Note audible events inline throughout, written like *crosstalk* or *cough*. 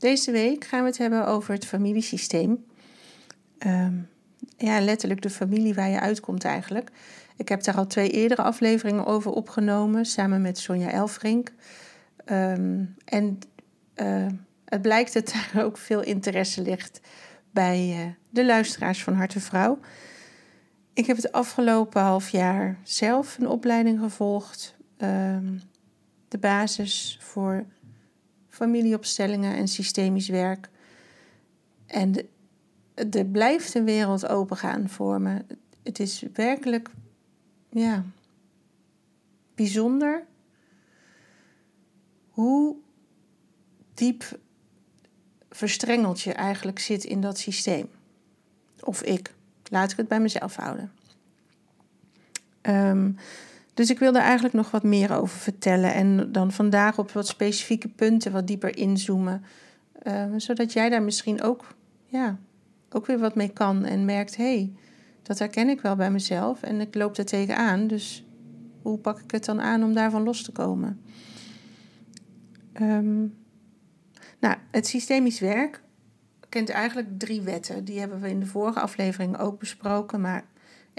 Deze week gaan we het hebben over het familiesysteem. Ehm, ja, letterlijk de familie waar je uitkomt eigenlijk. Ik heb daar al twee eerdere afleveringen over opgenomen, samen met Sonja Elfrink. Ehm, en uh, het blijkt dat daar ook veel interesse ligt bij uh, de luisteraars van Hart en Vrouw. Ik heb het afgelopen half jaar zelf een opleiding gevolgd. Um, de basis voor familieopstellingen en systemisch werk. En er blijft een wereld opengaan voor me. Het is werkelijk, ja, bijzonder hoe diep verstrengeld je eigenlijk zit in dat systeem. Of ik. Laat ik het bij mezelf houden. Um, dus ik wil daar eigenlijk nog wat meer over vertellen. En dan vandaag op wat specifieke punten wat dieper inzoomen. Uh, zodat jij daar misschien ook, ja, ook weer wat mee kan. En merkt, hé, hey, dat herken ik wel bij mezelf. En ik loop daar tegenaan. Dus hoe pak ik het dan aan om daarvan los te komen? Um, nou, het systemisch werk kent eigenlijk drie wetten. Die hebben we in de vorige aflevering ook besproken. Maar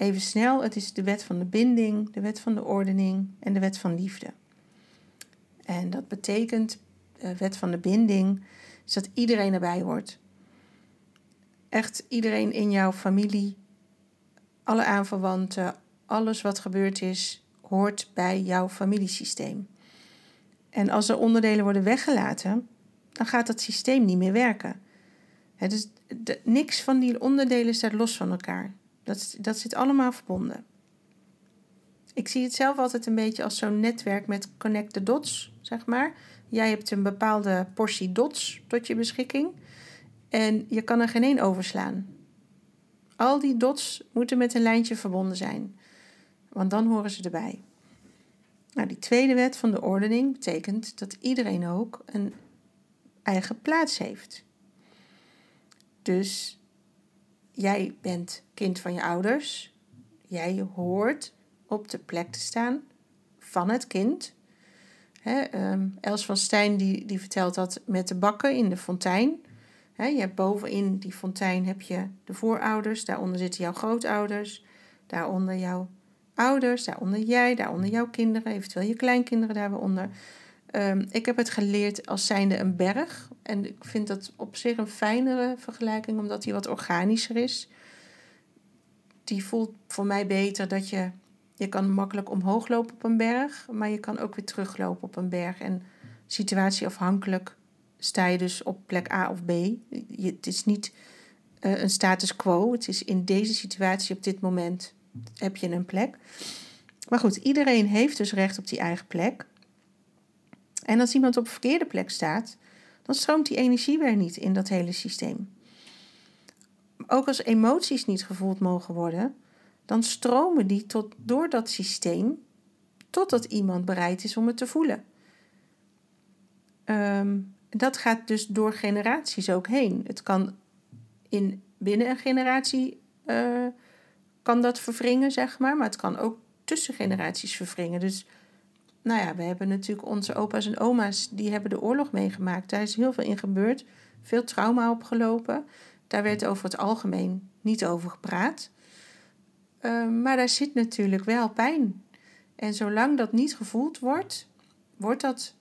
Even snel, het is de wet van de binding, de wet van de ordening en de wet van liefde. En dat betekent, de wet van de binding, is dat iedereen erbij hoort. Echt iedereen in jouw familie, alle aanverwanten, alles wat gebeurd is, hoort bij jouw familiesysteem. En als er onderdelen worden weggelaten, dan gaat dat systeem niet meer werken. dus niks van die onderdelen staat los van elkaar. Dat, dat zit allemaal verbonden. Ik zie het zelf altijd een beetje als zo'n netwerk met connect the dots, zeg maar. Jij hebt een bepaalde portie dots tot je beschikking en je kan er geen één overslaan. Al die dots moeten met een lijntje verbonden zijn, want dan horen ze erbij. Nou, die tweede wet van de ordening betekent dat iedereen ook een eigen plaats heeft. Dus jij bent kind van je ouders. Jij hoort op de plek te staan van het kind. Ehm, Els van Stijn die, die vertelt dat met de bakken in de fontein. je hebt bovenin die fontein heb je de voorouders, daaronder zitten jouw grootouders, daaronder jouw ouders, daaronder jij, daaronder jouw kinderen, eventueel je kleinkinderen daaronder. Um, ik heb het geleerd als zijnde een berg. En ik vind dat op zich een fijnere vergelijking, omdat die wat organischer is. Die voelt voor mij beter dat je, je kan makkelijk omhoog lopen op een berg, maar je kan ook weer teruglopen op een berg. En situatieafhankelijk sta je dus op plek A of B. Het is niet uh, een status quo. Het is in deze situatie op dit moment heb je een plek. Maar goed, iedereen heeft dus recht op die eigen plek. En als iemand op een verkeerde plek staat, dan stroomt die energie weer niet in dat hele systeem. Ook als emoties niet gevoeld mogen worden, dan stromen die tot, door dat systeem totdat iemand bereid is om het te voelen. Um, dat gaat dus door generaties ook heen. Het kan in, binnen een generatie uh, kan dat verwringen, zeg maar, maar het kan ook tussen generaties verwringen. Dus nou ja, we hebben natuurlijk onze opa's en oma's, die hebben de oorlog meegemaakt. Daar is heel veel in gebeurd, veel trauma opgelopen. Daar werd over het algemeen niet over gepraat. Ehm, maar daar zit natuurlijk wel pijn. En zolang dat niet gevoeld wordt, wordt dat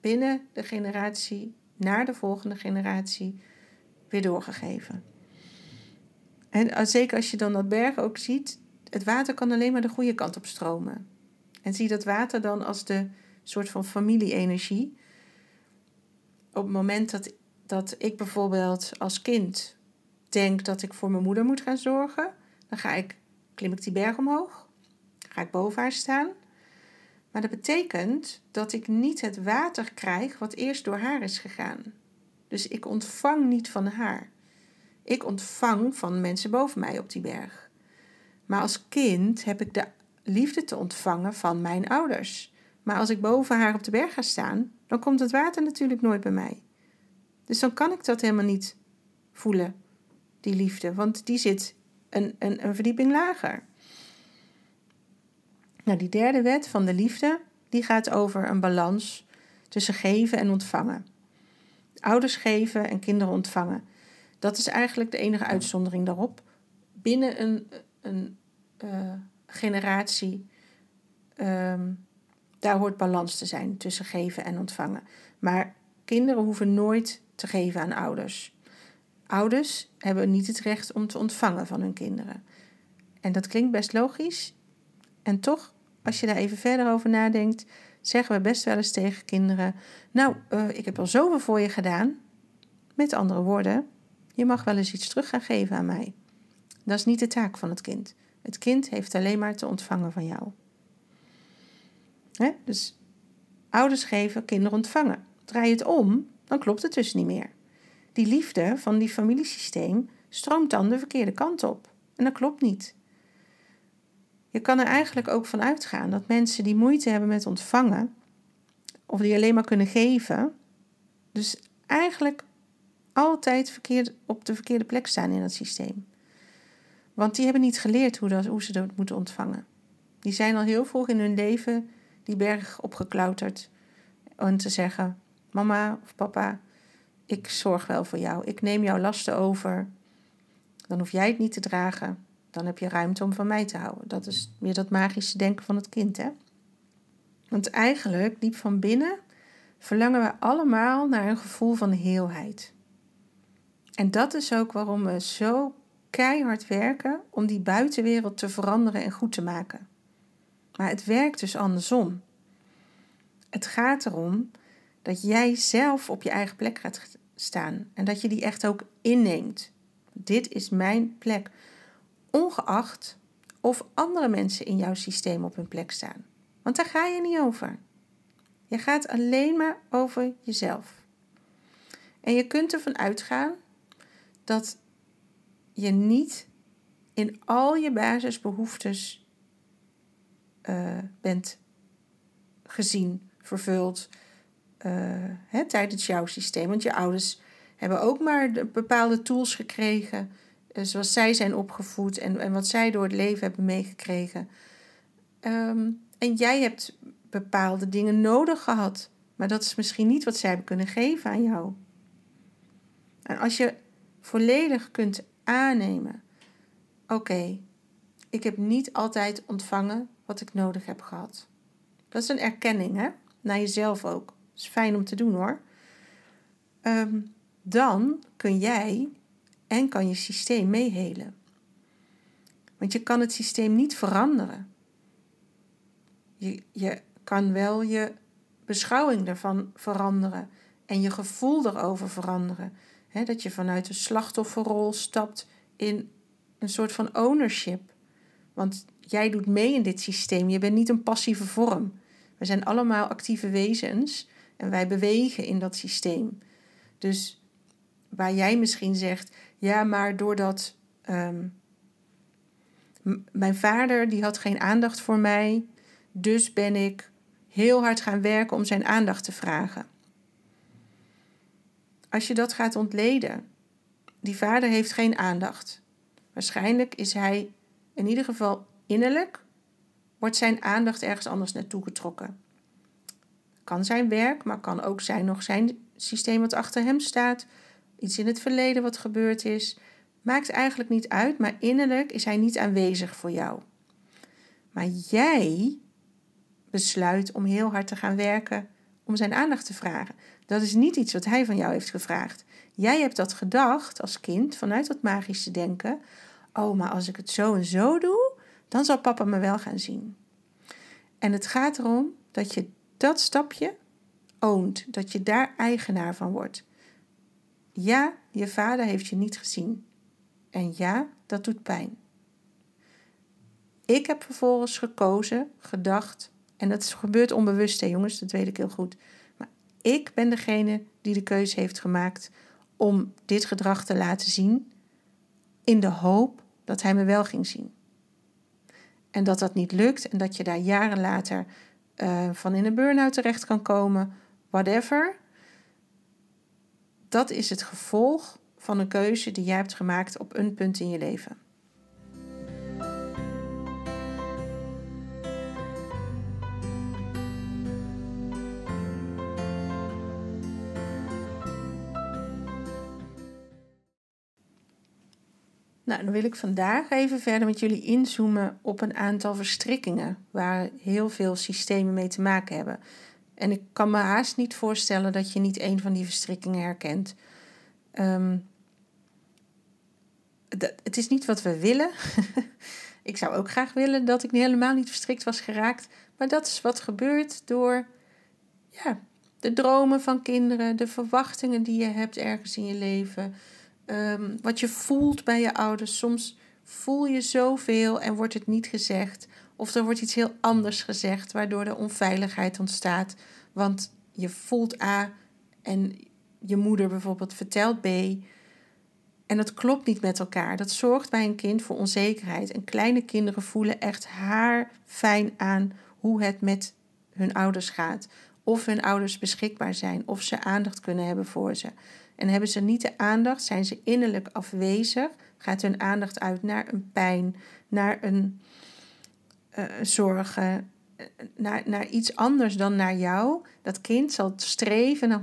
binnen de generatie naar de volgende generatie weer doorgegeven. En zeker als je dan dat berg ook ziet, het water kan alleen maar de goede kant op stromen. En zie dat water dan als de soort van familie-energie. Op het moment dat, dat ik bijvoorbeeld als kind denk dat ik voor mijn moeder moet gaan zorgen, dan ga ik, klim ik die berg omhoog, ga ik boven haar staan. Maar dat betekent dat ik niet het water krijg wat eerst door haar is gegaan. Dus ik ontvang niet van haar. Ik ontvang van mensen boven mij op die berg. Maar als kind heb ik de liefde te ontvangen van mijn ouders. Maar als ik boven haar op de berg ga staan, dan komt het water natuurlijk nooit bij mij. Dus dan kan ik dat helemaal niet voelen, die liefde, want die zit een, een, een verdieping lager. Nou, die derde wet van de liefde, die gaat over een balans tussen geven en ontvangen. Ouders geven en kinderen ontvangen. Dat is eigenlijk de enige uitzondering daarop. Binnen een, een uh, generatie, um, daar hoort balans te zijn tussen geven en ontvangen. Maar kinderen hoeven nooit te geven aan ouders. Ouders hebben niet het recht om te ontvangen van hun kinderen. En dat klinkt best logisch. En toch, als je daar even verder over nadenkt, zeggen we best wel eens tegen kinderen: Nou, uh, ik heb al zoveel voor je gedaan. Met andere woorden, je mag wel eens iets terug gaan geven aan mij. Dat is niet de taak van het kind. Het kind heeft alleen maar te ontvangen van jou. Dus ouders geven, kinderen ontvangen. Draai het om, dan klopt het dus niet meer. Die liefde van die familiesysteem stroomt dan de verkeerde kant op. En dat klopt niet. Je kan er eigenlijk ook van uitgaan dat mensen die moeite hebben met ontvangen, of die alleen maar kunnen geven, dus eigenlijk altijd verkeerd, op de verkeerde plek staan in het systeem. Want die hebben niet geleerd hoe, dat, hoe ze dat moeten ontvangen. Die zijn al heel vroeg in hun leven die berg opgeklauterd. En te zeggen: Mama of papa, ik zorg wel voor jou. Ik neem jouw lasten over. Dan hoef jij het niet te dragen. Dan heb je ruimte om van mij te houden. Dat is weer dat magische denken van het kind, hè? Want eigenlijk, diep van binnen, verlangen we allemaal naar een gevoel van heelheid. En dat is ook waarom we zo keihard werken om die buitenwereld te veranderen en goed te maken. Maar het werkt dus andersom. Het gaat erom dat jij zelf op je eigen plek gaat staan en dat je die echt ook inneemt. Dit is mijn plek, ongeacht of andere mensen in jouw systeem op hun plek staan. Want daar ga je niet over. Je gaat alleen maar over jezelf. En je kunt ervan uitgaan dat je niet in al je basisbehoeftes uh, bent gezien, vervuld uh, hè, tijdens jouw systeem. Want je ouders hebben ook maar de bepaalde tools gekregen, uh, zoals zij zijn opgevoed en, en wat zij door het leven hebben meegekregen. Um, en jij hebt bepaalde dingen nodig gehad, maar dat is misschien niet wat zij hebben kunnen geven aan jou. En als je volledig kunt aannemen: oké, ik heb niet altijd ontvangen wat ik nodig heb gehad. Dat is een erkenning, hè? Naar jezelf ook. Is fijn om te doen hoor. Ehm, dan kun jij en kan je systeem meehelen. Want je kan het systeem niet veranderen. Je, je kan wel je beschouwing ervan veranderen en je gevoel erover veranderen dat je vanuit een slachtofferrol stapt in een soort van ownership. Want jij doet mee in dit systeem. Je bent niet een passieve vorm. We zijn allemaal actieve wezens en wij bewegen in dat systeem. Dus waar jij misschien zegt, ja, maar doordat um, mijn vader die had geen aandacht voor mij, dus ben ik heel hard gaan werken om zijn aandacht te vragen als je dat gaat ontleden. Die vader heeft geen aandacht. Waarschijnlijk is hij in ieder geval innerlijk, wordt zijn aandacht ergens anders naartoe getrokken. Kan zijn werk, maar kan ook zijn nog zijn systeem wat achter hem staat, iets in het verleden wat gebeurd is. Maakt eigenlijk niet uit, maar innerlijk is hij niet aanwezig voor jou. Maar jij besluit om heel hard te gaan werken om zijn aandacht te vragen. Dat is niet iets wat hij van jou heeft gevraagd. Jij hebt dat gedacht als kind vanuit dat magische denken. Oh, maar als ik het zo en zo doe, dan zal papa me wel gaan zien. En het gaat erom dat je dat stapje oont, dat je daar eigenaar van wordt. Ja, je vader heeft je niet gezien. En ja, dat doet pijn. Ik heb vervolgens gekozen, gedacht, en dat gebeurt onbewust, hè jongens, dat weet ik heel goed. Ik ben degene die de keuze heeft gemaakt om dit gedrag te laten zien, in de hoop dat hij me wel ging zien. En dat dat niet lukt en dat je daar jaren later uh, van in een burn-out terecht kan komen, whatever. Dat is het gevolg van een keuze die jij hebt gemaakt op een punt in je leven. Nou, dan wil ik vandaag even verder met jullie inzoomen op een aantal verstrikkingen waar heel veel systemen mee te maken hebben. En ik kan me haast niet voorstellen dat je niet een van die verstrikkingen herkent. Um, het is niet wat we willen. *laughs* ik zou ook graag willen dat ik helemaal niet verstrikt was geraakt. Maar dat is wat gebeurt door ja, de dromen van kinderen, de verwachtingen die je hebt ergens in je leven. Ehm, wat je voelt bij je ouders. Soms voel je zoveel en wordt het niet gezegd. Of er wordt iets heel anders gezegd, waardoor er onveiligheid ontstaat. Want je voelt A en je moeder bijvoorbeeld vertelt B. En dat klopt niet met elkaar. Dat zorgt bij een kind voor onzekerheid. En kleine kinderen voelen echt haar fijn aan hoe het met hun ouders gaat. Of hun ouders beschikbaar zijn, of ze aandacht kunnen hebben voor ze. En hebben ze niet de aandacht, zijn ze innerlijk afwezig, gaat hun aandacht uit naar een pijn, naar een uh, zorgen, eh, naar, naar iets anders dan naar jou. Dat kind zal streven naar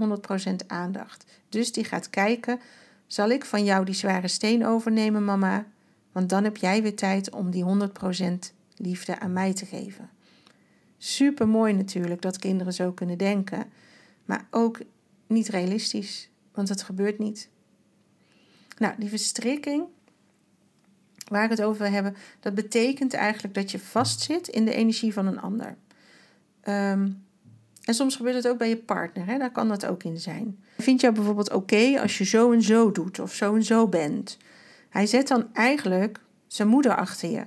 100% aandacht. Dus die gaat kijken, zal ik van jou die zware steen overnemen, mama? Want dan heb jij weer tijd om die 100% liefde aan mij te geven. Super mooi natuurlijk dat kinderen zo kunnen denken, maar ook niet realistisch want het gebeurt niet. Nou, die verstrikking waar ik het over hebben, dat betekent eigenlijk dat je vastzit in de energie van een ander. Ehm, en soms gebeurt het ook bij je partner, hè? daar kan dat ook in zijn. Vind jou bijvoorbeeld oké als je zo en zo doet of zo en zo bent? Hij zet dan eigenlijk zijn moeder achter je.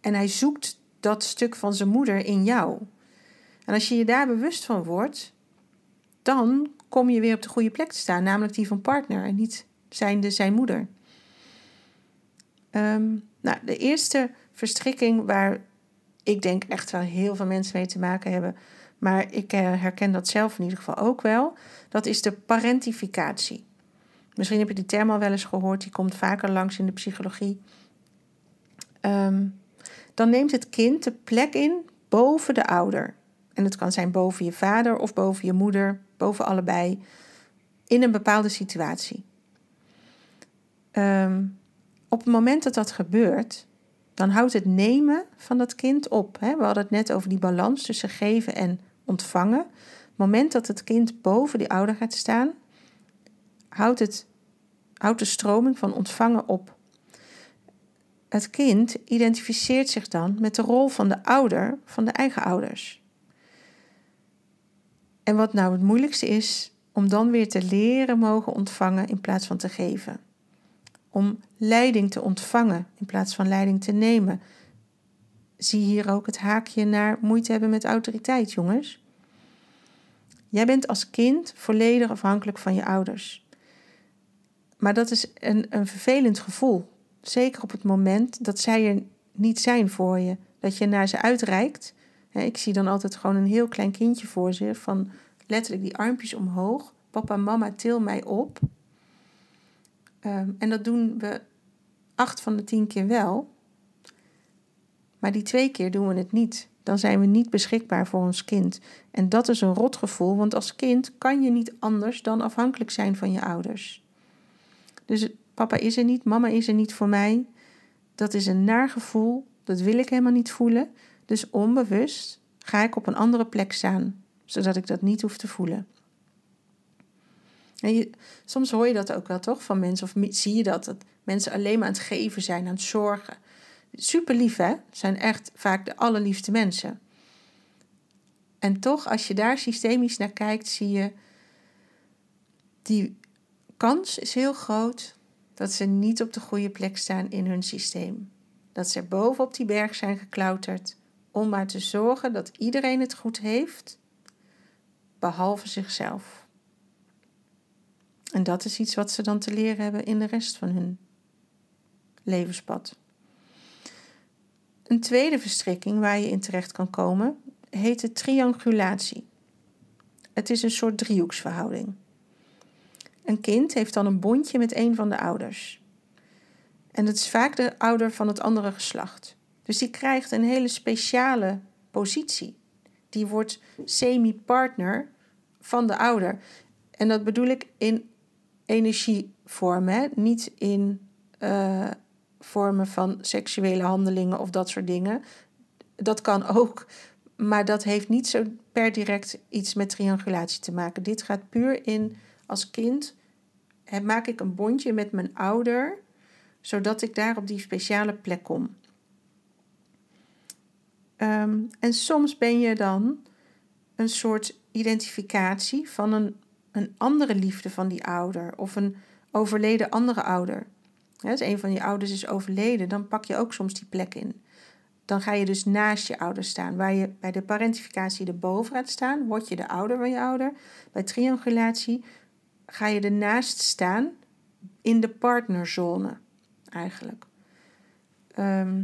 En hij zoekt dat stuk van zijn moeder in jou. En als je je daar bewust van wordt, dan kom je weer op de goede plek te staan, namelijk die van partner en niet zijnde zijn moeder. Ehm, nou, de eerste verstrikking waar ik denk echt wel heel veel mensen mee te maken hebben, maar ik eh, herken dat zelf in ieder geval ook wel, dat is de parentificatie. Misschien heb je die term al wel eens gehoord, die komt vaker langs in de psychologie. Ehm, dan neemt het kind de plek in boven de ouder. En het kan zijn boven je vader of boven je moeder, boven allebei, in een bepaalde situatie. Ehm, op het moment dat dat gebeurt, dan houdt het nemen van dat kind op. Hè? We hadden het net over die balans tussen geven en ontvangen. Het moment dat het kind boven die ouder gaat staan, houdt, het, houdt de stroming van ontvangen op. Het kind identificeert zich dan met de rol van de ouder van de eigen ouders. En wat nou het moeilijkste is, om dan weer te leren mogen ontvangen in plaats van te geven. Om leiding te ontvangen in plaats van leiding te nemen. Zie hier ook het haakje naar moeite hebben met autoriteit, jongens. Jij bent als kind volledig afhankelijk van je ouders. Maar dat is een, een vervelend gevoel. Zeker op het moment dat zij er niet zijn voor je. Dat je naar ze uitreikt ik zie dan altijd gewoon een heel klein kindje voor zich, van letterlijk die armpjes omhoog. Papa, mama, til mij op. Ehm, en dat doen we acht van de tien keer wel. Maar die twee keer doen we het niet. Dan zijn we niet beschikbaar voor ons kind. En dat is een rotgevoel, want als kind kan je niet anders dan afhankelijk zijn van je ouders. Dus papa is er niet, mama is er niet voor mij. Dat is een naar gevoel, dat wil ik helemaal niet voelen. Dus onbewust ga ik op een andere plek staan, zodat ik dat niet hoef te voelen. En soms hoor je dat ook wel toch van mensen, of zie je dat, dat mensen alleen maar aan het geven zijn, aan het zorgen. Super lief hè, zijn echt vaak de allerliefste mensen. En toch, als je daar systemisch naar kijkt, zie je die kans is heel groot dat ze niet op de goede plek staan in hun systeem. Dat ze boven op die berg zijn geklauterd om maar te zorgen dat iedereen het goed heeft, behalve zichzelf. En dat is iets wat ze dan te leren hebben in de rest van hun levenspad. Een tweede verstrikking waar je in terecht kan komen heet de triangulatie. Het is een soort driehoeksverhouding. Een kind heeft dan een bondje met een van de ouders. En dat is vaak de ouder van het andere geslacht. Dus die krijgt een hele speciale positie. Die wordt semi-partner van de ouder. En dat bedoel ik in energievormen, niet in uh, vormen van seksuele handelingen of dat soort dingen. Dat kan ook, maar dat heeft niet zo per direct iets met triangulatie te maken. Dit gaat puur in als kind maak ik een bondje met mijn ouder, zodat ik daar op die speciale plek kom. Ehm, en soms ben je dan een soort identificatie van een, een andere liefde van die ouder of een overleden andere ouder. als een van je ouders is overleden, dan pak je ook soms die plek in. Dan ga je dus naast je ouder staan. Waar je bij de parentificatie erboven gaat staan, word je de ouder van je ouder. Bij triangulatie ga je ernaast staan in de partnerzone eigenlijk. Ehm,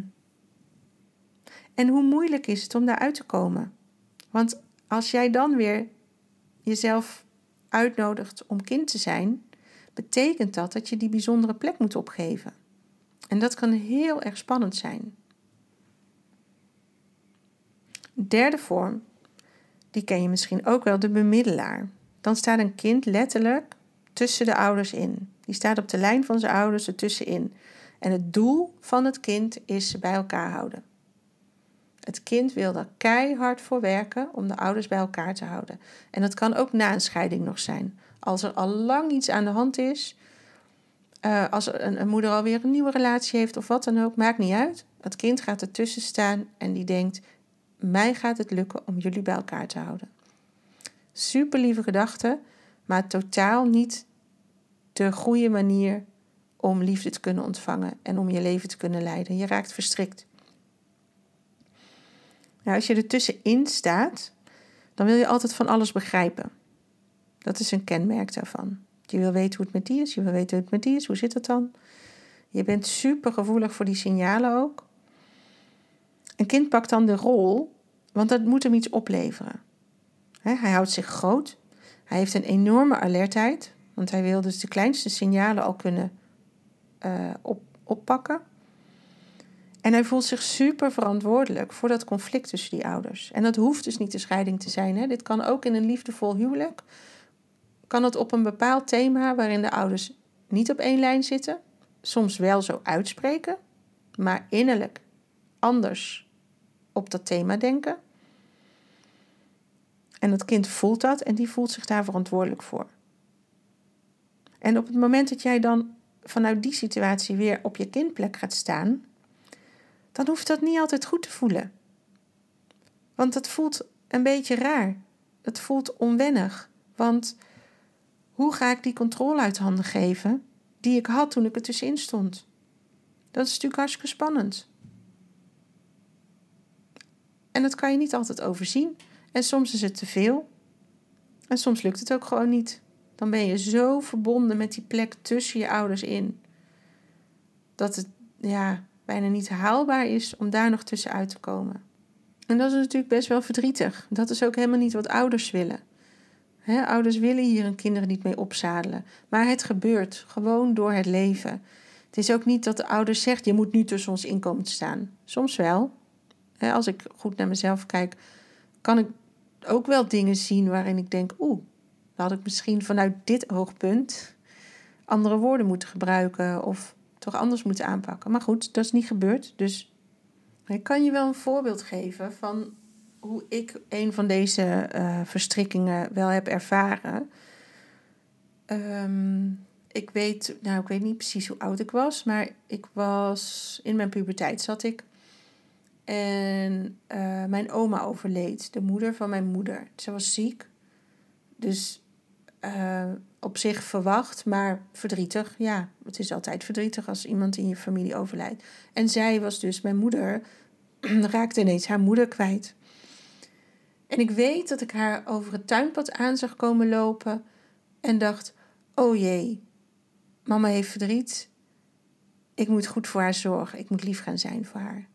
en hoe moeilijk is het om daaruit te komen? Want als jij dan weer jezelf uitnodigt om kind te zijn, betekent dat dat je die bijzondere plek moet opgeven. En dat kan heel erg spannend zijn. derde vorm, die ken je misschien ook wel, de bemiddelaar dan staat een kind letterlijk tussen de ouders in. Die staat op de lijn van zijn ouders ertussenin. En het doel van het kind is ze bij elkaar houden. Het kind wil er keihard voor werken om de ouders bij elkaar te houden. En dat kan ook na een scheiding nog zijn. Als er al lang iets aan de hand is, uh, als een, een moeder alweer een nieuwe relatie heeft of wat dan ook, maakt niet uit. Het kind gaat ertussen staan en die denkt: mij gaat het lukken om jullie bij elkaar te houden. Super lieve gedachte, maar totaal niet de goede manier om liefde te kunnen ontvangen en om je leven te kunnen leiden. Je raakt verstrikt. Nou, als je er tussenin staat, dan wil je altijd van alles begrijpen. Dat is een kenmerk daarvan. Je wil weten hoe het met die is, je wil weten hoe het met die is, hoe zit het dan? Je bent super gevoelig voor die signalen ook. Een kind pakt dan de rol, want dat moet hem iets opleveren. Hij houdt zich groot. Hij heeft een enorme alertheid, want hij wil dus de kleinste signalen al kunnen op, oppakken. En hij voelt zich super verantwoordelijk voor dat conflict tussen die ouders. En dat hoeft dus niet de scheiding te zijn. Hè? Dit kan ook in een liefdevol huwelijk. Kan het op een bepaald thema waarin de ouders niet op één lijn zitten, soms wel zo uitspreken, maar innerlijk anders op dat thema denken. En het kind voelt dat en die voelt zich daar verantwoordelijk voor. En op het moment dat jij dan vanuit die situatie weer op je kindplek gaat staan, dan hoeft dat niet altijd goed te voelen. Want het voelt een beetje raar. Het voelt onwennig. Want hoe ga ik die controle uit handen geven die ik had toen ik er tussenin stond? Dat is natuurlijk hartstikke spannend. En dat kan je niet altijd overzien. En soms is het te veel. En soms lukt het ook gewoon niet. Dan ben je zo verbonden met die plek tussen je ouders in. Dat het ja, bijna niet haalbaar is om daar nog tussenuit te komen. En dat is natuurlijk best wel verdrietig. Dat is ook helemaal niet wat ouders willen. ouders willen hier hun kinderen niet mee opzadelen. Maar het gebeurt gewoon door het leven. Het is ook niet dat de ouders zegt: je moet nu tussen ons inkomen staan. Soms wel. als ik goed naar mezelf kijk, kan ik ook wel dingen zien waarin ik denk, oeh, dat had ik misschien vanuit dit oogpunt andere woorden moeten gebruiken of toch anders moeten aanpakken. Maar goed, dat is niet gebeurd. Dus ik kan je wel een voorbeeld geven van hoe ik een van deze uh, verstrikkingen wel heb ervaren. Ehm, ik weet, nou, ik weet niet precies hoe oud ik was, maar ik was in mijn puberteit zat ik. En uh, mijn oma overleed, de moeder van mijn moeder. Ze was ziek. Dus uh, op zich verwacht, maar verdrietig. Ja, het is altijd verdrietig als iemand in je familie overlijdt. En zij was dus, mijn moeder, *clears throat* raakte ineens haar moeder kwijt. En ik weet dat ik haar over het tuinpad aan zag komen lopen en dacht: Oh jee, mama heeft verdriet. Ik moet goed voor haar zorgen. Ik moet lief gaan zijn voor haar.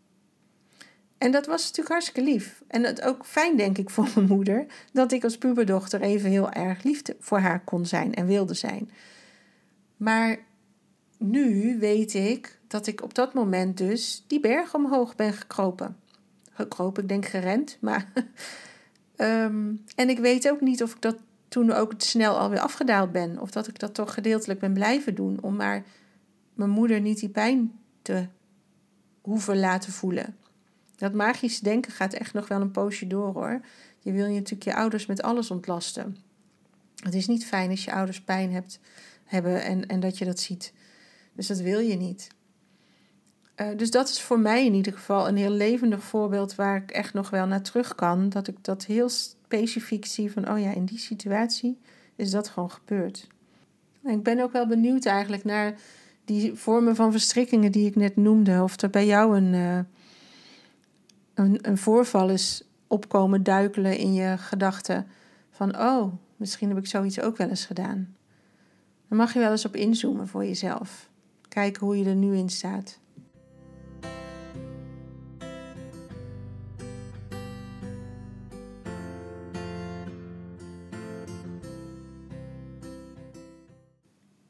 En dat was natuurlijk hartstikke lief. En het ook fijn, denk ik, *laughs* voor mijn moeder, dat ik als puberdochter even heel erg lief voor haar kon zijn en wilde zijn. Maar nu weet ik dat ik op dat moment dus die berg omhoog ben gekropen. Gekropen, ik denk gerend, maar. *laughs* Ehm, en ik weet ook niet of ik dat toen ook snel alweer afgedaald ben, of dat ik dat toch gedeeltelijk ben blijven doen, om maar mijn moeder niet die pijn te hoeven laten voelen. Dat magisch denken gaat echt nog wel een poosje door hoor. Je wil je natuurlijk je ouders met alles ontlasten. Het is niet fijn als je ouders pijn hebt, hebben en, en dat je dat ziet. Dus dat wil je niet. Uh, dus dat is voor mij in ieder geval een heel levendig voorbeeld waar ik echt nog wel naar terug kan. Dat ik dat heel specifiek zie van, oh ja, in die situatie is dat gewoon gebeurd. En ik ben ook wel benieuwd eigenlijk naar die vormen van verstrikkingen die ik net noemde. Of er bij jou een, uh, een, een voorval is opkomen duikelen in je gedachten. Van, oh, misschien heb ik zoiets ook wel eens gedaan. Dan mag je wel eens op inzoomen voor jezelf. Kijken hoe je er nu in staat.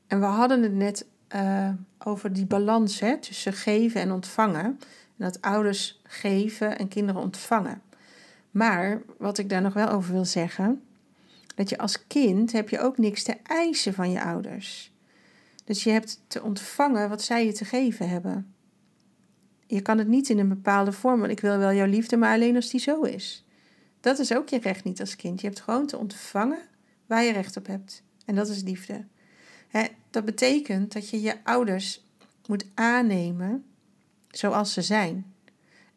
En we hadden het net uh, over die balans hè, tussen geven en ontvangen. Dat ouders geven en kinderen ontvangen. Maar wat ik daar nog wel over wil zeggen, dat je als kind heb je ook niks te eisen van je ouders. Dus je hebt te ontvangen wat zij je te geven hebben. Je kan het niet in een bepaalde vorm, want ik wil wel jouw liefde, maar alleen als die zo is. Dat is ook je recht niet als kind. Je hebt gewoon te ontvangen waar je recht op hebt. En dat is liefde. dat betekent dat je je ouders moet aannemen zoals ze zijn.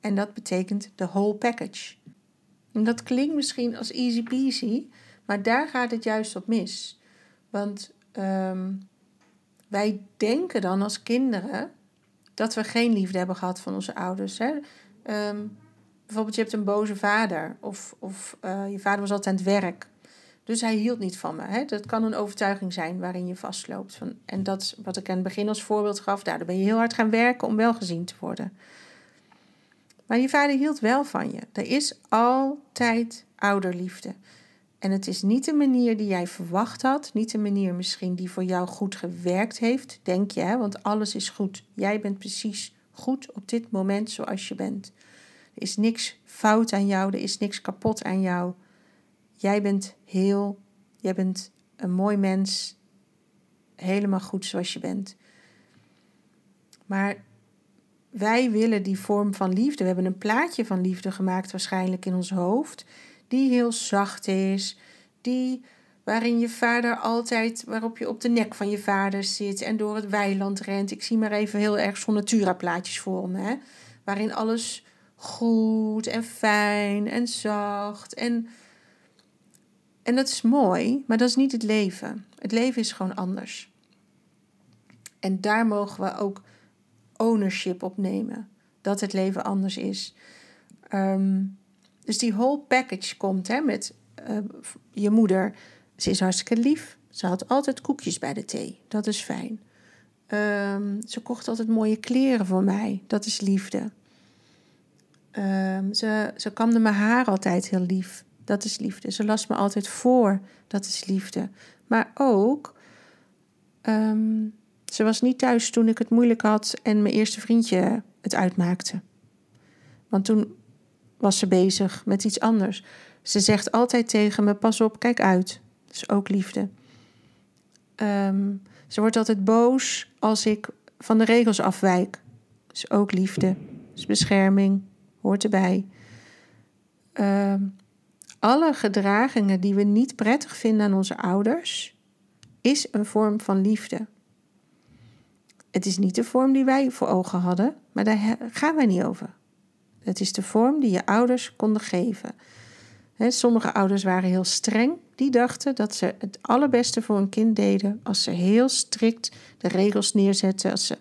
En dat betekent de whole package. En dat klinkt misschien als easy peasy, maar daar gaat het juist op mis. Want um, wij denken dan als kinderen dat we geen liefde hebben gehad van onze ouders. Hè? Um, bijvoorbeeld, je hebt een boze vader of, of uh, je vader was altijd aan het werk. Dus hij hield niet van me. Hè? Dat kan een overtuiging zijn waarin je vastloopt. Van, en dat wat ik aan het begin als voorbeeld gaf. Daar ben je heel hard gaan werken om wel gezien te worden. Maar je vader hield wel van je. Er is altijd ouderliefde. En het is niet de manier die jij verwacht had, niet de manier misschien die voor jou goed gewerkt heeft, denk je, hè? want alles is goed. Jij bent precies goed op dit moment zoals je bent. Er is niks fout aan jou, er is niks kapot aan jou. Jij bent heel, jij bent een mooi mens, helemaal goed zoals je bent. Maar wij willen die vorm van liefde. We hebben een plaatje van liefde gemaakt, waarschijnlijk in ons hoofd die heel zacht is, die waarin je vader altijd, waarop je op de nek van je vader zit en door het weiland rent. Ik zie maar even heel erg zo'n natura-plaatjes voor me, hè? waarin alles goed en fijn en zacht en en dat is mooi, maar dat is niet het leven. Het leven is gewoon anders. En daar mogen we ook ownership op nemen. Dat het leven anders is. Um, dus die whole package komt hè, met uh, je moeder. Ze is hartstikke lief. Ze had altijd koekjes bij de thee. Dat is fijn. Um, ze kocht altijd mooie kleren voor mij. Dat is liefde. Um, ze, ze kamde mijn haar altijd heel lief. Dat is liefde. Ze las me altijd voor. Dat is liefde. Maar ook, um, ze was niet thuis toen ik het moeilijk had en mijn eerste vriendje het uitmaakte. Want toen was ze bezig met iets anders. Ze zegt altijd tegen me: Pas op, kijk uit. Dat is ook liefde. Um, Ze wordt altijd boos als ik van de regels afwijk. Is ook liefde, is bescherming, hoort erbij. Ehm, alle gedragingen die we niet prettig vinden aan onze ouders, is een vorm van liefde. Het is niet de vorm die wij voor ogen hadden, maar daar gaan wij niet over. Het is de vorm die je ouders konden geven. sommige ouders waren heel streng. Die dachten dat ze het allerbeste voor een kind deden als ze heel strikt de regels neerzetten, als ze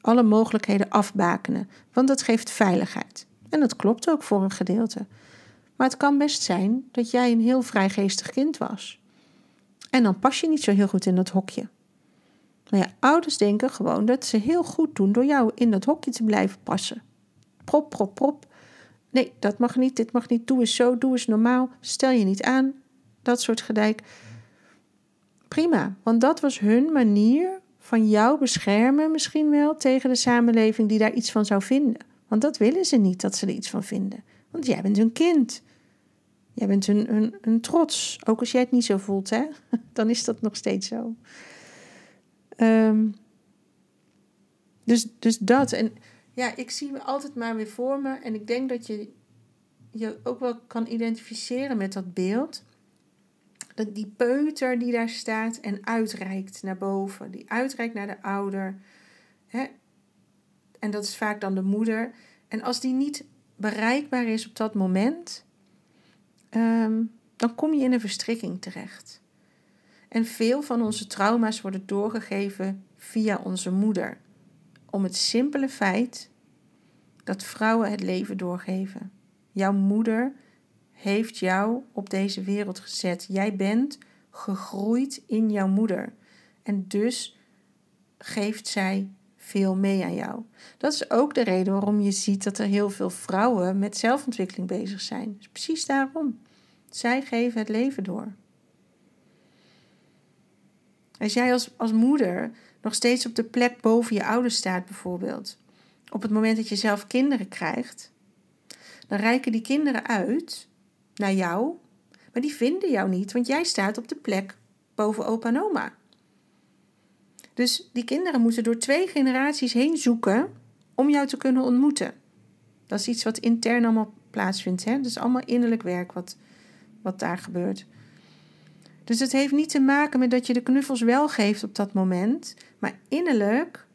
alle mogelijkheden afbakenen. Want dat geeft veiligheid. En dat klopt ook voor een gedeelte. Maar het kan best zijn dat jij een heel vrijgeestig kind was. En dan pas je niet zo heel goed in dat hokje. Maar ja, ouders denken gewoon dat ze heel goed doen door jou in dat hokje te blijven passen. Prop, prop, prop. Nee, dat mag niet, dit mag niet. Doe eens zo, doe eens normaal. Stel je niet aan. Dat soort gedijk. Prima, want dat was hun manier van jou beschermen, misschien wel tegen de samenleving die daar iets van zou vinden. Want dat willen ze niet dat ze er iets van vinden. Want jij bent hun kind. Jij bent hun, hun, trots. Ook als jij het niet zo voelt, hè? *laughs* dan is dat nog steeds zo. Um, dus, dus dat. En ja, ik zie me altijd maar weer voor me. En ik denk dat je je ook wel kan identificeren met dat beeld. Dat die peuter die daar staat en uitreikt naar boven. Die uitreikt naar de ouder. Hè? En dat is vaak dan de moeder. En als die niet bereikbaar is op dat moment, ehm, dan kom je in een verstrikking terecht. En veel van onze trauma's worden doorgegeven via onze moeder. Om het simpele feit dat vrouwen het leven doorgeven. Jouw moeder heeft jou op deze wereld gezet. Jij bent gegroeid in jouw moeder. En dus geeft zij veel mee aan jou. Dat is ook de reden waarom je ziet dat er heel veel vrouwen met zelfontwikkeling bezig zijn. Dus precies daarom. Zij geven het leven door. Als jij als, als moeder nog steeds op de plek boven je ouders staat, bijvoorbeeld, op het moment dat je zelf kinderen krijgt, dan reiken die kinderen uit naar jou, maar die vinden jou niet, want jij staat op de plek boven opa en oma. Dus die kinderen moeten door twee generaties heen zoeken om jou te kunnen ontmoeten. Dat is iets wat intern allemaal plaatsvindt. Hè? Dat is allemaal innerlijk werk wat, wat daar gebeurt. Dus het heeft niet te maken met dat je de knuffels wel geeft op dat moment, maar innerlijk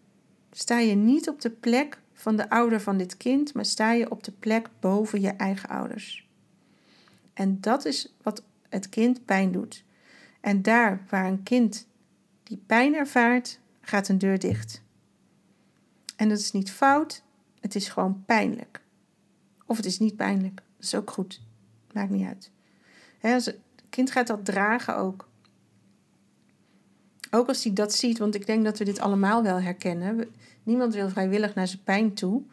sta je niet op de plek van de ouder van dit kind, maar sta je op de plek boven je eigen ouders. En dat is wat het kind pijn doet. En daar waar een kind die pijn ervaart, gaat een deur dicht. En dat is niet fout, het is gewoon pijnlijk. Of het is niet pijnlijk, dat is ook goed. Maakt niet uit. het kind gaat dat dragen ook. Ook als hij dat ziet, want ik denk dat we dit allemaal wel herkennen. Niemand wil vrijwillig naar zijn pijn toe.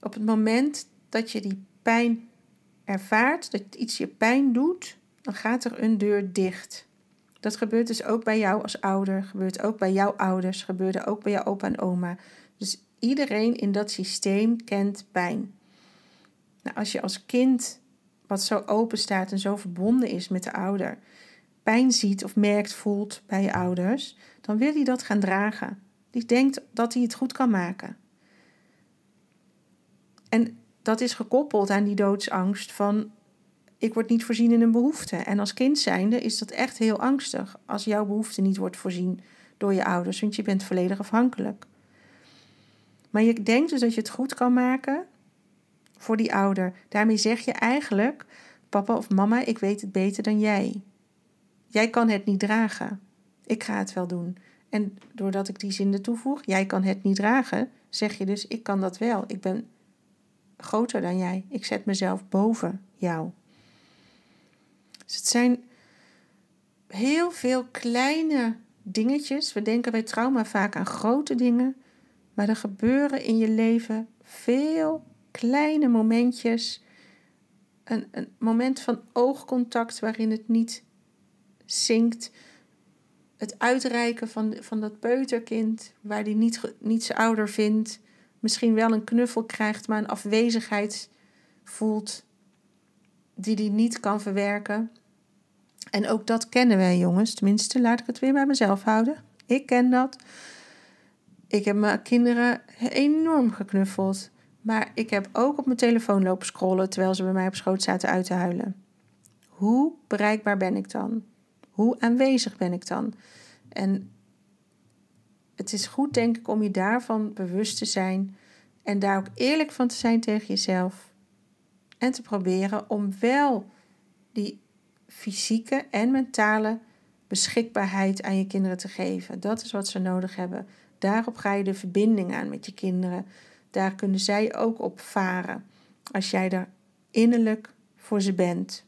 Op het moment dat je die pijn ervaart, dat iets je pijn doet, dan gaat er een deur dicht. Dat gebeurt dus ook bij jou als ouder, gebeurt ook bij jouw ouders, gebeurde ook bij jouw opa en oma. Dus iedereen in dat systeem kent pijn. Nou, als je als kind, wat zo open staat en zo verbonden is met de ouder, pijn ziet of merkt, voelt bij je ouders, dan wil hij dat gaan dragen. Die denkt dat hij het goed kan maken. En dat is gekoppeld aan die doodsangst van ik word niet voorzien in een behoefte. En als kind zijnde is dat echt heel angstig als jouw behoefte niet wordt voorzien door je ouders, want je bent volledig afhankelijk. Maar je denkt dus dat je het goed kan maken voor die ouder. Daarmee zeg je eigenlijk: papa of mama, ik weet het beter dan jij. Jij kan het niet dragen. Ik ga het wel doen. En doordat ik die zin er toevoeg, jij kan het niet dragen, zeg je dus: ik kan dat wel. Ik ben groter dan jij. Ik zet mezelf boven jou. Dus het zijn heel veel kleine dingetjes. We denken bij trauma vaak aan grote dingen. Maar er gebeuren in je leven veel kleine momentjes. Een, een moment van oogcontact waarin het niet zinkt. Het uitreiken van, van dat peuterkind, waar die niet, niet zijn ouder vindt. Misschien wel een knuffel krijgt, maar een afwezigheid voelt die die niet kan verwerken. En ook dat kennen wij, jongens. Tenminste, laat ik het weer bij mezelf houden. Ik ken dat. Ik heb mijn kinderen enorm geknuffeld. Maar ik heb ook op mijn telefoon lopen scrollen terwijl ze bij mij op schoot zaten uit te huilen. Hoe bereikbaar ben ik dan? Hoe aanwezig ben ik dan? En het is goed, denk ik, om je daarvan bewust te zijn en daar ook eerlijk van te zijn tegen jezelf. En te proberen om wel die fysieke en mentale beschikbaarheid aan je kinderen te geven. Dat is wat ze nodig hebben. Daarop ga je de verbinding aan met je kinderen. Daar kunnen zij ook op varen als jij er innerlijk voor ze bent.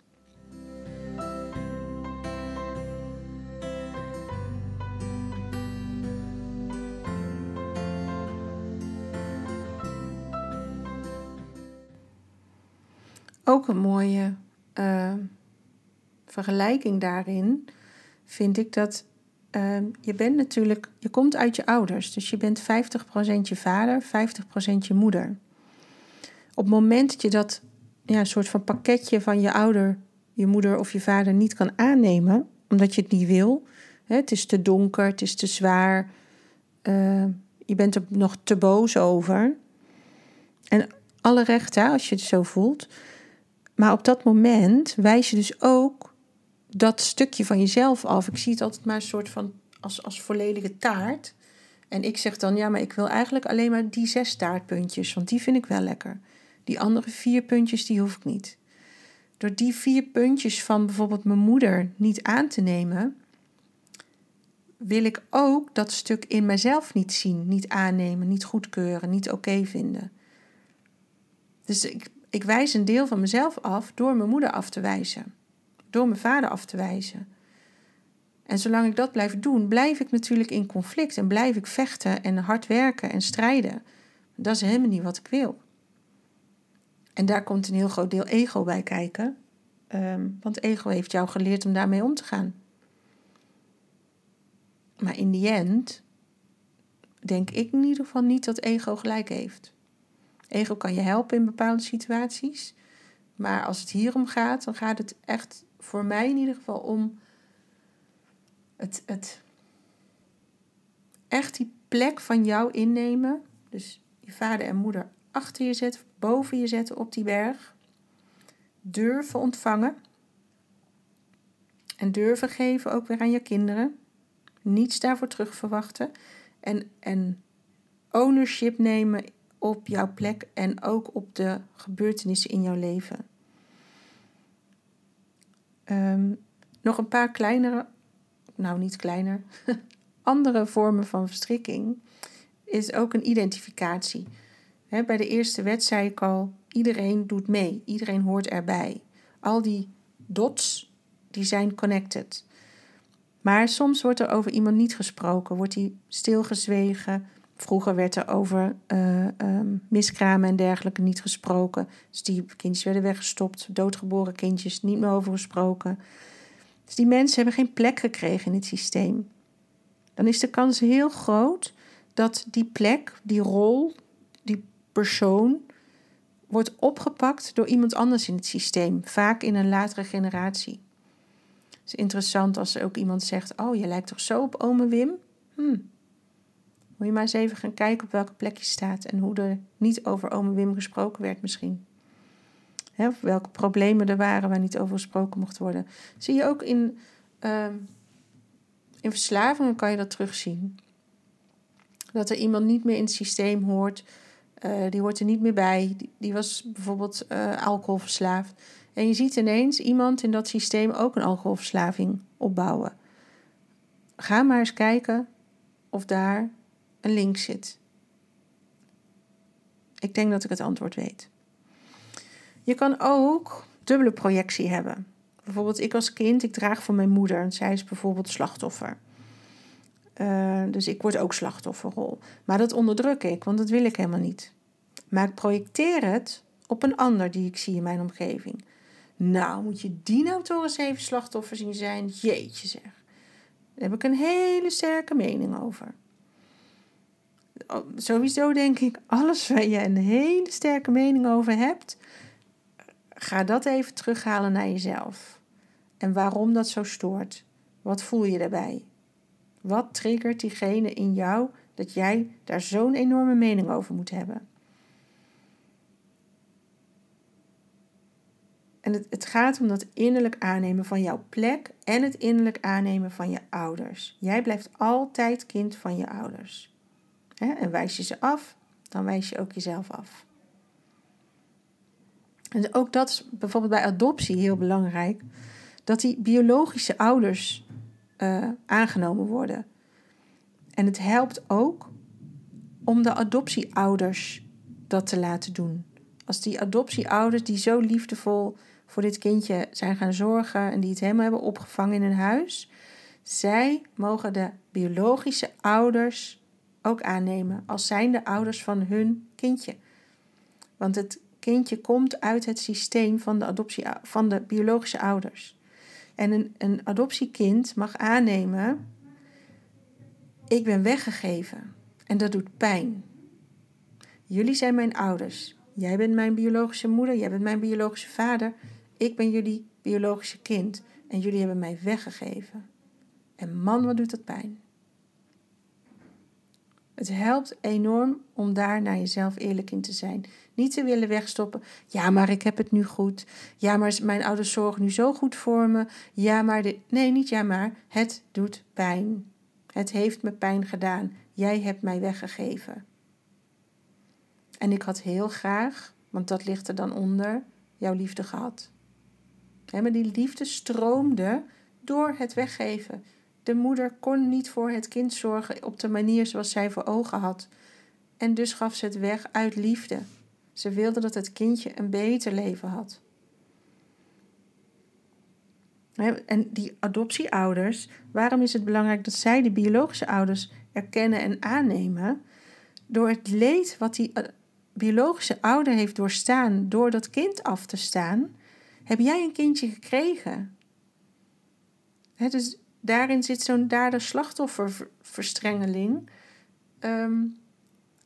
Ook een mooie uh, vergelijking daarin vind ik dat uh, je bent natuurlijk, je komt uit je ouders, dus je bent 50% je vader, 50% je moeder. Op het moment dat je dat ja, soort van pakketje van je ouder, je moeder of je vader niet kan aannemen, omdat je het niet wil, hè, het is te donker, het is te zwaar, uh, je bent er nog te boos over. En alle recht, hè, als je het zo voelt. Maar op dat moment wijs je dus ook dat stukje van jezelf af. Ik zie het altijd maar een soort van als, als volledige taart. En ik zeg dan, ja, maar ik wil eigenlijk alleen maar die zes taartpuntjes, want die vind ik wel lekker. Die andere vier puntjes, die hoef ik niet. Door die vier puntjes van bijvoorbeeld mijn moeder niet aan te nemen, wil ik ook dat stuk in mezelf niet zien, niet aannemen, niet goedkeuren, niet oké vinden. Dus ik, ik wijs een deel van mezelf af door mijn moeder af te wijzen, door mijn vader af te wijzen. En zolang ik dat blijf doen, blijf ik natuurlijk in conflict en blijf ik vechten en hard werken en strijden. Dat is helemaal niet wat ik wil. En daar komt een heel groot deel ego bij kijken. Um, want ego heeft jou geleerd om daarmee om te gaan. Maar in die end denk ik in ieder geval niet dat ego gelijk heeft. Ego kan je helpen in bepaalde situaties. Maar als het hierom gaat, dan gaat het echt voor mij in ieder geval om het, het echt die plek van jou innemen. Dus je vader en moeder achter je zetten, boven je zetten op die berg. Durven ontvangen. En durven geven ook weer aan je kinderen. Niets daarvoor terug verwachten. En, en ownership nemen op jouw plek en ook op de gebeurtenissen in jouw leven. Ehm, nog een paar kleinere, nou niet kleiner, *laughs* andere vormen van verstrikking is ook een identificatie. bij de eerste wet zei ik al, iedereen doet mee, iedereen hoort erbij. Al die dots, die zijn connected. Maar soms wordt er over iemand niet gesproken, wordt hij stilgezwegen, Vroeger werd er over uh, um, miskramen en dergelijke niet gesproken. Dus die kindjes werden weggestopt, doodgeboren kindjes, niet meer over gesproken. Dus die mensen hebben geen plek gekregen in het systeem. Dan is de kans heel groot dat die plek, die rol, die persoon wordt opgepakt door iemand anders in het systeem, vaak in een latere generatie. Het is interessant als ook iemand zegt: Oh, je lijkt toch zo op ome Wim? Hm, moet je maar eens even gaan kijken op welke plek je staat en hoe er niet over ome Wim gesproken werd misschien. of welke problemen er waren waar niet over gesproken mocht worden. Zie je ook in, uh, in verslavingen kan je dat terugzien. Dat er iemand niet meer in het systeem hoort, uh, die hoort er niet meer bij. Die, die was bijvoorbeeld uh, alcoholverslaafd. En je ziet ineens iemand in dat systeem ook een alcoholverslaving opbouwen. Ga maar eens kijken of daar een link zit? Ik denk dat ik het antwoord weet. Je kan ook dubbele projectie hebben. Bijvoorbeeld, ik als kind, ik draag voor mijn moeder. En zij is bijvoorbeeld slachtoffer. Uh, dus ik word ook slachtofferrol. Maar dat onderdruk ik, want dat wil ik helemaal niet. Maar ik projecteer het op een ander die ik zie in mijn omgeving. Nou, moet je die nou toch eens even slachtoffer zien zijn? Jeetje zeg. Daar heb ik een hele sterke mening over sowieso denk ik, alles waar je een hele sterke mening over hebt, ga dat even terughalen naar jezelf. En waarom dat zo stoort. Wat voel je daarbij? Wat triggert diegene in jou dat jij daar zo'n enorme mening over moet hebben? En het, het gaat om dat innerlijk aannemen van jouw plek en het innerlijk aannemen van je ouders. Jij blijft altijd kind van je ouders. En wijs je ze af, dan wijs je ook jezelf af. En ook dat is bijvoorbeeld bij adoptie heel belangrijk, dat die biologische ouders uh, aangenomen worden. En het helpt ook om de adoptieouders dat te laten doen. Als die adoptieouders die zo liefdevol voor dit kindje zijn gaan zorgen en die het helemaal hebben opgevangen in hun huis, zij mogen de biologische ouders ook aannemen als zijn de ouders van hun kindje. Want het kindje komt uit het systeem van de, adoptie, van de biologische ouders. En een, een adoptiekind mag aannemen: ik ben weggegeven en dat doet pijn. Jullie zijn mijn ouders. Jij bent mijn biologische moeder, jij bent mijn biologische vader. Ik ben jullie biologische kind en jullie hebben mij weggegeven. En man, wat doet dat pijn? Het helpt enorm om daar naar jezelf eerlijk in te zijn. Niet te willen wegstoppen. Ja, maar ik heb het nu goed. Ja, maar mijn ouders zorgen nu zo goed voor me. Ja, maar de... nee, niet ja, maar het doet pijn. Het heeft me pijn gedaan. Jij hebt mij weggegeven. En ik had heel graag, want dat ligt er dan onder, jouw liefde gehad. maar die liefde stroomde door het weggeven. De moeder kon niet voor het kind zorgen op de manier zoals zij voor ogen had. En dus gaf ze het weg uit liefde. Ze wilde dat het kindje een beter leven had. En die adoptieouders, waarom is het belangrijk dat zij de biologische ouders erkennen en aannemen? Door het leed wat die eh, biologische ouder heeft doorstaan door dat kind af te staan, heb jij een kindje gekregen. dus daarin zit zo'n dader-slachtofferverstrengeling. Um,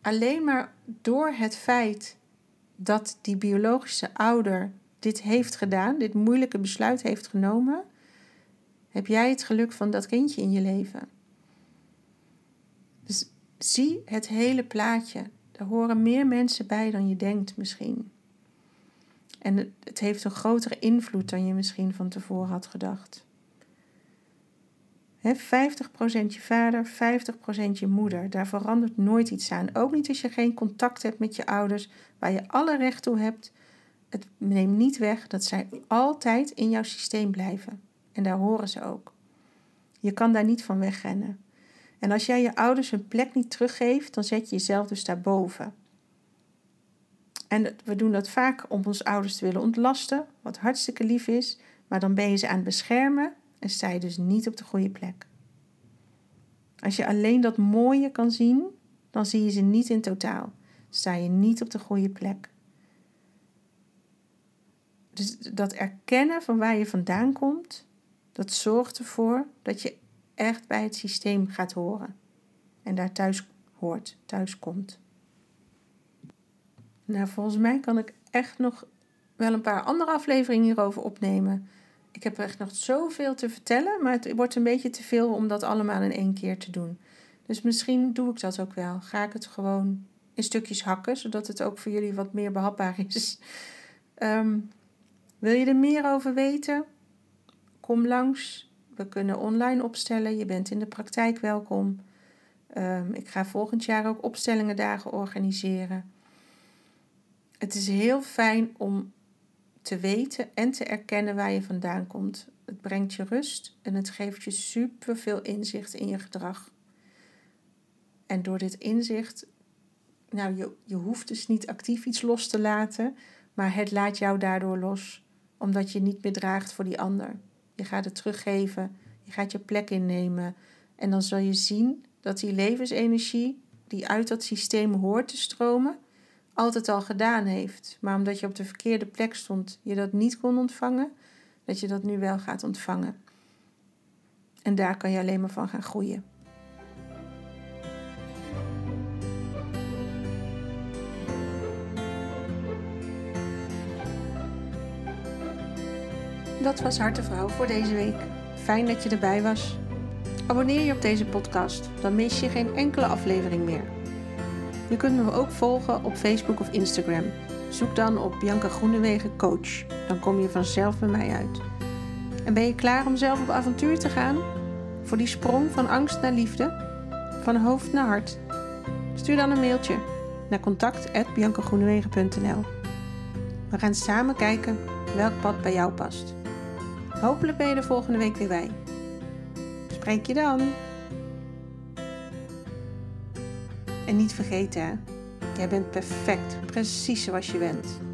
alleen maar door het feit dat die biologische ouder dit heeft gedaan, dit moeilijke besluit heeft genomen, heb jij het geluk van dat kindje in je leven. Dus zie het hele plaatje. Er horen meer mensen bij dan je denkt misschien. En het heeft een grotere invloed dan je misschien van tevoren had gedacht. 50% je vader, 50% je moeder. Daar verandert nooit iets aan. Ook niet als je geen contact hebt met je ouders, waar je alle recht toe hebt. Het neemt niet weg dat zij altijd in jouw systeem blijven. En daar horen ze ook. Je kan daar niet van wegrennen. En als jij je ouders hun plek niet teruggeeft, dan zet je jezelf dus daarboven. En we doen dat vaak om onze ouders te willen ontlasten, wat hartstikke lief is, maar dan ben je ze aan het beschermen en sta je dus niet op de goede plek. Als je alleen dat mooie kan zien, dan zie je ze niet in totaal. Sta je niet op de goede plek. Dus dat erkennen van waar je vandaan komt, dat zorgt ervoor dat je echt bij het systeem gaat horen. En daar thuis hoort, thuis komt. Nou, volgens mij kan ik echt nog wel een paar andere afleveringen hierover opnemen. Ik heb echt nog zoveel te vertellen, maar het wordt een beetje te veel om dat allemaal in één keer te doen. Dus misschien doe ik dat ook wel. Ga ik het gewoon in stukjes hakken, zodat het ook voor jullie wat meer behapbaar is. *laughs* Ehm, wil je er meer over weten? Kom langs. We kunnen online opstellen. Je bent in de praktijk welkom. Um, ik ga volgend jaar ook opstellingendagen organiseren. Het is heel fijn om te weten en te erkennen waar je vandaan komt. Het brengt je rust en het geeft je super veel inzicht in je gedrag. En door dit inzicht, nou, je, je hoeft dus niet actief iets los te laten, maar het laat jou daardoor los, omdat je niet meer draagt voor die ander. Je gaat het teruggeven, je gaat je plek innemen en dan zal je zien dat die levensenergie die uit dat systeem hoort te stromen, altijd al gedaan heeft, maar omdat je op de verkeerde plek stond, je dat niet kon ontvangen, dat je dat nu wel gaat ontvangen. En daar kan je alleen maar van gaan groeien. Dat was Hartevrouw voor deze week. Fijn dat je erbij was. Abonneer je op deze podcast, dan mis je geen enkele aflevering meer. Je kunt me ook volgen op Facebook of Instagram. Zoek dan op Bianca Groenewegen Coach. Dan kom je vanzelf bij mij uit. En ben je klaar om zelf op avontuur te gaan? Voor die sprong van angst naar liefde? Van hoofd naar hart? Stuur dan een mailtje naar contact.biancagroenewegen.nl We gaan samen kijken welk pad bij jou past. Hopelijk ben je er volgende week weer bij. Spreek je dan. En niet vergeten, jij bent perfect, precies zoals je bent.